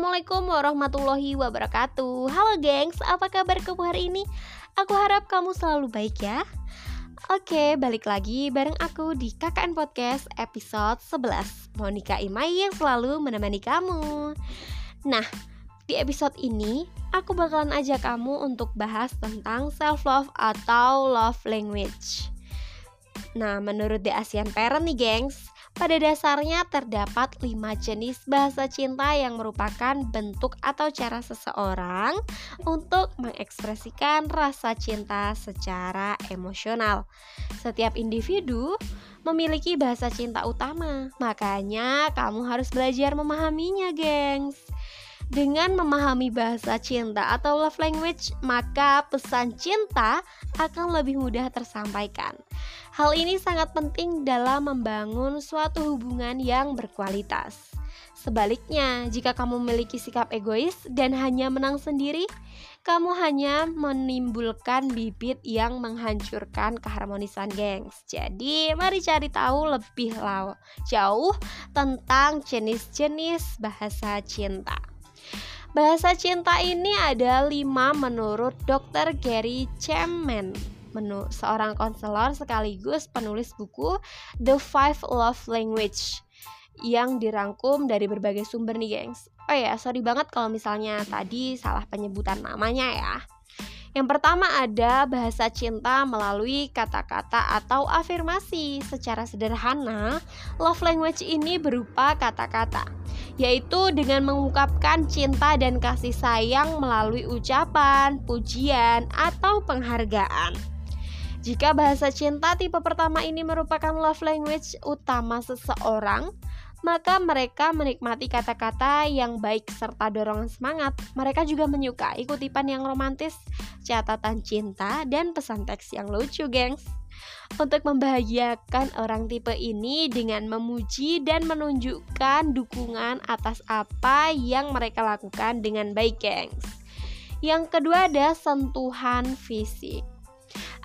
Assalamualaikum warahmatullahi wabarakatuh. Halo gengs, apa kabar kamu hari ini? Aku harap kamu selalu baik ya. Oke, balik lagi bareng aku di KKN Podcast episode 11 Monica Imai yang selalu menemani kamu. Nah, di episode ini aku bakalan ajak kamu untuk bahas tentang self-love atau love language. Nah, menurut The Asian Parent nih gengs pada dasarnya terdapat lima jenis bahasa cinta yang merupakan bentuk atau cara seseorang untuk mengekspresikan rasa cinta secara emosional. Setiap individu memiliki bahasa cinta utama, makanya kamu harus belajar memahaminya, gengs. Dengan memahami bahasa cinta atau love language, maka pesan cinta akan lebih mudah tersampaikan. Hal ini sangat penting dalam membangun suatu hubungan yang berkualitas. Sebaliknya, jika kamu memiliki sikap egois dan hanya menang sendiri, kamu hanya menimbulkan bibit yang menghancurkan keharmonisan gengs. Jadi, mari cari tahu lebih jauh tentang jenis-jenis bahasa cinta. Bahasa cinta ini ada lima menurut Dr. Gary Chapman menu seorang konselor sekaligus penulis buku The Five Love Language yang dirangkum dari berbagai sumber nih gengs Oh ya sorry banget kalau misalnya tadi salah penyebutan namanya ya yang pertama ada bahasa cinta melalui kata-kata atau afirmasi. Secara sederhana, love language ini berupa kata-kata, yaitu dengan mengungkapkan cinta dan kasih sayang melalui ucapan, pujian, atau penghargaan. Jika bahasa cinta tipe pertama ini merupakan love language utama seseorang, maka mereka menikmati kata-kata yang baik serta dorongan semangat. Mereka juga menyukai kutipan yang romantis, catatan cinta, dan pesan teks yang lucu, gengs. Untuk membahagiakan orang tipe ini dengan memuji dan menunjukkan dukungan atas apa yang mereka lakukan dengan baik, gengs. Yang kedua ada sentuhan fisik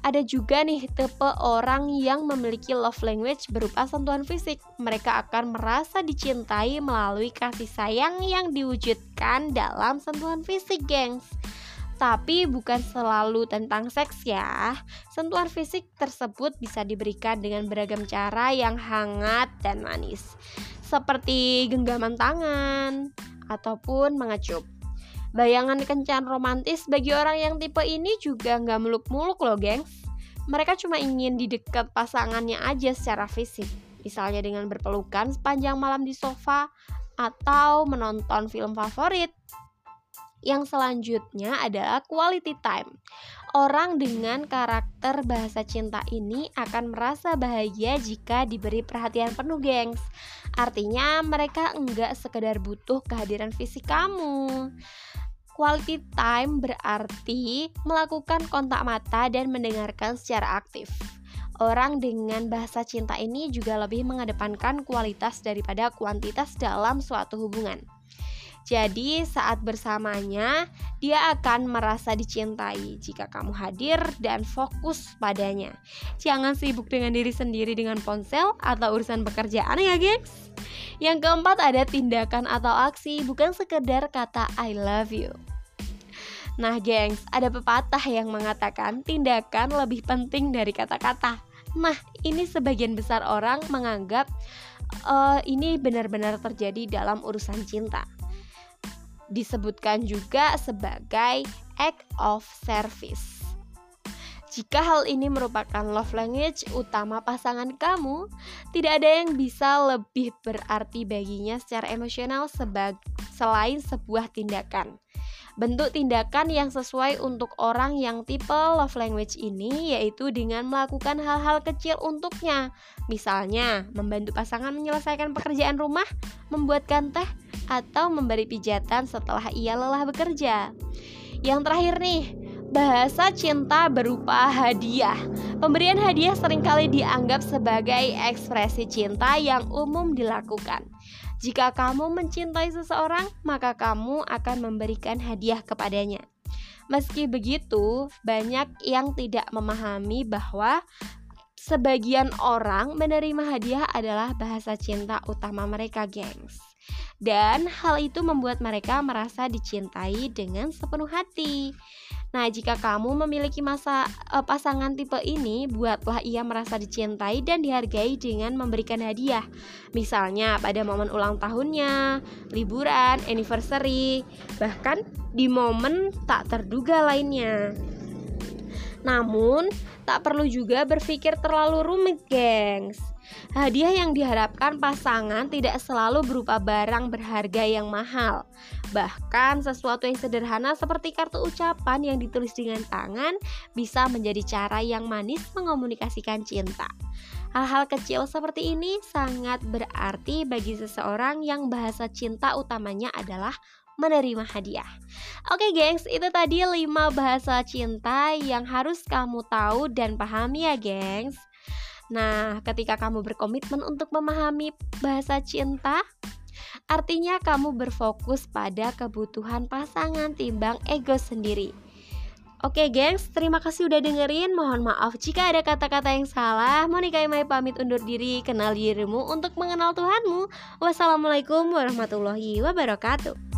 ada juga nih tipe orang yang memiliki love language berupa sentuhan fisik. Mereka akan merasa dicintai melalui kasih sayang yang diwujudkan dalam sentuhan fisik, gengs. Tapi bukan selalu tentang seks ya. Sentuhan fisik tersebut bisa diberikan dengan beragam cara yang hangat dan manis. Seperti genggaman tangan ataupun mengecup. Bayangan kencan romantis bagi orang yang tipe ini juga nggak muluk-muluk loh, gengs. Mereka cuma ingin di dekat pasangannya aja secara fisik, misalnya dengan berpelukan sepanjang malam di sofa atau menonton film favorit. Yang selanjutnya adalah quality time. Orang dengan karakter bahasa cinta ini akan merasa bahagia jika diberi perhatian penuh, gengs. Artinya mereka enggak sekedar butuh kehadiran fisik kamu. Quality time berarti melakukan kontak mata dan mendengarkan secara aktif. Orang dengan bahasa cinta ini juga lebih mengedepankan kualitas daripada kuantitas dalam suatu hubungan. Jadi, saat bersamanya, dia akan merasa dicintai jika kamu hadir dan fokus padanya. Jangan sibuk dengan diri sendiri dengan ponsel atau urusan pekerjaan ya, gengs. Yang keempat ada tindakan atau aksi, bukan sekedar kata I love you. Nah, gengs, ada pepatah yang mengatakan tindakan lebih penting dari kata-kata. Nah, ini sebagian besar orang menganggap uh, ini benar-benar terjadi dalam urusan cinta. Disebutkan juga sebagai act of service. Jika hal ini merupakan love language utama pasangan kamu, tidak ada yang bisa lebih berarti baginya secara emosional selain sebuah tindakan. Bentuk tindakan yang sesuai untuk orang yang tipe love language ini yaitu dengan melakukan hal-hal kecil untuknya. Misalnya, membantu pasangan menyelesaikan pekerjaan rumah, membuatkan teh, atau memberi pijatan setelah ia lelah bekerja. Yang terakhir nih, bahasa cinta berupa hadiah. Pemberian hadiah sering kali dianggap sebagai ekspresi cinta yang umum dilakukan. Jika kamu mencintai seseorang, maka kamu akan memberikan hadiah kepadanya. Meski begitu, banyak yang tidak memahami bahwa sebagian orang menerima hadiah adalah bahasa cinta utama mereka, gengs. Dan hal itu membuat mereka merasa dicintai dengan sepenuh hati. Nah, jika kamu memiliki masa uh, pasangan tipe ini, buatlah ia merasa dicintai dan dihargai dengan memberikan hadiah. Misalnya pada momen ulang tahunnya, liburan, anniversary, bahkan di momen tak terduga lainnya. Namun, tak perlu juga berpikir terlalu rumit, gengs. Hadiah yang diharapkan pasangan tidak selalu berupa barang berharga yang mahal. Bahkan sesuatu yang sederhana seperti kartu ucapan yang ditulis dengan tangan bisa menjadi cara yang manis mengomunikasikan cinta. Hal-hal kecil seperti ini sangat berarti bagi seseorang yang bahasa cinta utamanya adalah menerima hadiah. Oke gengs, itu tadi 5 bahasa cinta yang harus kamu tahu dan pahami ya gengs. Nah, ketika kamu berkomitmen untuk memahami bahasa cinta, artinya kamu berfokus pada kebutuhan pasangan timbang ego sendiri. Oke gengs, terima kasih udah dengerin. Mohon maaf jika ada kata-kata yang salah. Monika Imai pamit undur diri. Kenal dirimu untuk mengenal Tuhanmu. Wassalamualaikum warahmatullahi wabarakatuh